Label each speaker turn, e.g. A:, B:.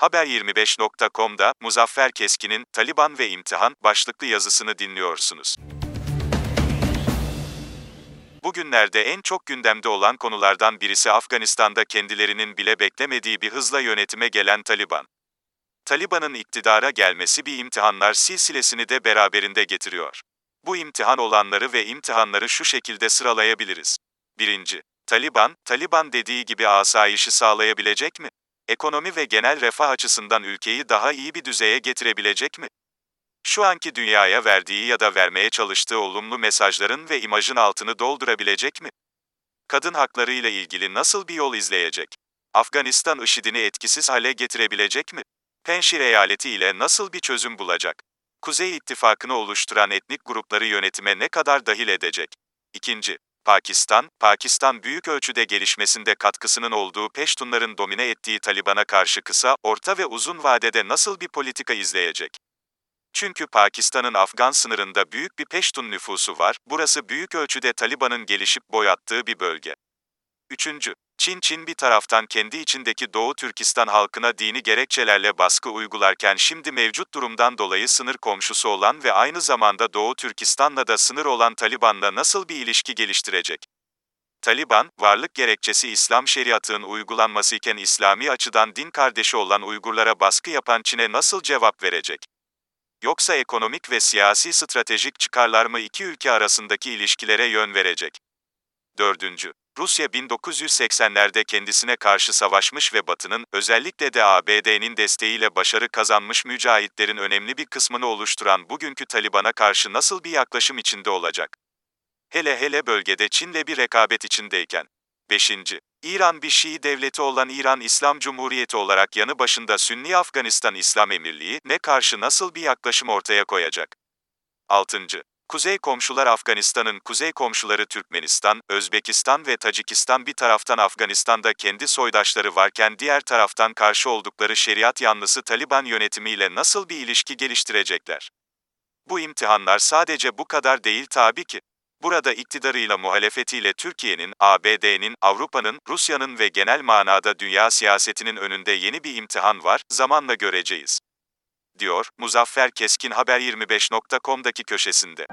A: Haber25.com'da Muzaffer Keskin'in Taliban ve İmtihan başlıklı yazısını dinliyorsunuz. Bugünlerde en çok gündemde olan konulardan birisi Afganistan'da kendilerinin bile beklemediği bir hızla yönetime gelen Taliban. Taliban'ın iktidara gelmesi bir imtihanlar silsilesini de beraberinde getiriyor. Bu imtihan olanları ve imtihanları şu şekilde sıralayabiliriz. 1. Taliban, Taliban dediği gibi asayişi sağlayabilecek mi? Ekonomi ve genel refah açısından ülkeyi daha iyi bir düzeye getirebilecek mi? Şu anki dünyaya verdiği ya da vermeye çalıştığı olumlu mesajların ve imajın altını doldurabilecek mi? Kadın hakları ile ilgili nasıl bir yol izleyecek? Afganistan IŞİD'ini etkisiz hale getirebilecek mi? Penşir eyaleti ile nasıl bir çözüm bulacak? Kuzey İttifakı'nı oluşturan etnik grupları yönetime ne kadar dahil edecek? İkinci, Pakistan, Pakistan büyük ölçüde gelişmesinde katkısının olduğu Peştunların domine ettiği Taliban'a karşı kısa, orta ve uzun vadede nasıl bir politika izleyecek? Çünkü Pakistan'ın Afgan sınırında büyük bir Peştun nüfusu var, burası büyük ölçüde Taliban'ın gelişip boyattığı bir bölge. Üçüncü, Çin Çin bir taraftan kendi içindeki Doğu Türkistan halkına dini gerekçelerle baskı uygularken şimdi mevcut durumdan dolayı sınır komşusu olan ve aynı zamanda Doğu Türkistan'la da sınır olan Taliban'la nasıl bir ilişki geliştirecek? Taliban, varlık gerekçesi İslam şeriatının uygulanması iken İslami açıdan din kardeşi olan Uygurlara baskı yapan Çin'e nasıl cevap verecek? Yoksa ekonomik ve siyasi stratejik çıkarlar mı iki ülke arasındaki ilişkilere yön verecek? Dördüncü, Rusya 1980'lerde kendisine karşı savaşmış ve Batı'nın, özellikle de ABD'nin desteğiyle başarı kazanmış mücahitlerin önemli bir kısmını oluşturan bugünkü Taliban'a karşı nasıl bir yaklaşım içinde olacak? Hele hele bölgede Çin'le bir rekabet içindeyken. 5. İran bir Şii devleti olan İran İslam Cumhuriyeti olarak yanı başında Sünni Afganistan İslam Emirliği ne karşı nasıl bir yaklaşım ortaya koyacak? 6. Kuzey komşular Afganistan'ın kuzey komşuları Türkmenistan, Özbekistan ve Tacikistan bir taraftan Afganistan'da kendi soydaşları varken diğer taraftan karşı oldukları şeriat yanlısı Taliban yönetimiyle nasıl bir ilişki geliştirecekler? Bu imtihanlar sadece bu kadar değil tabii ki. Burada iktidarıyla muhalefetiyle Türkiye'nin, ABD'nin, Avrupa'nın, Rusya'nın ve genel manada dünya siyasetinin önünde yeni bir imtihan var, zamanla göreceğiz. Diyor, Muzaffer Keskin Haber25.com'daki köşesinde.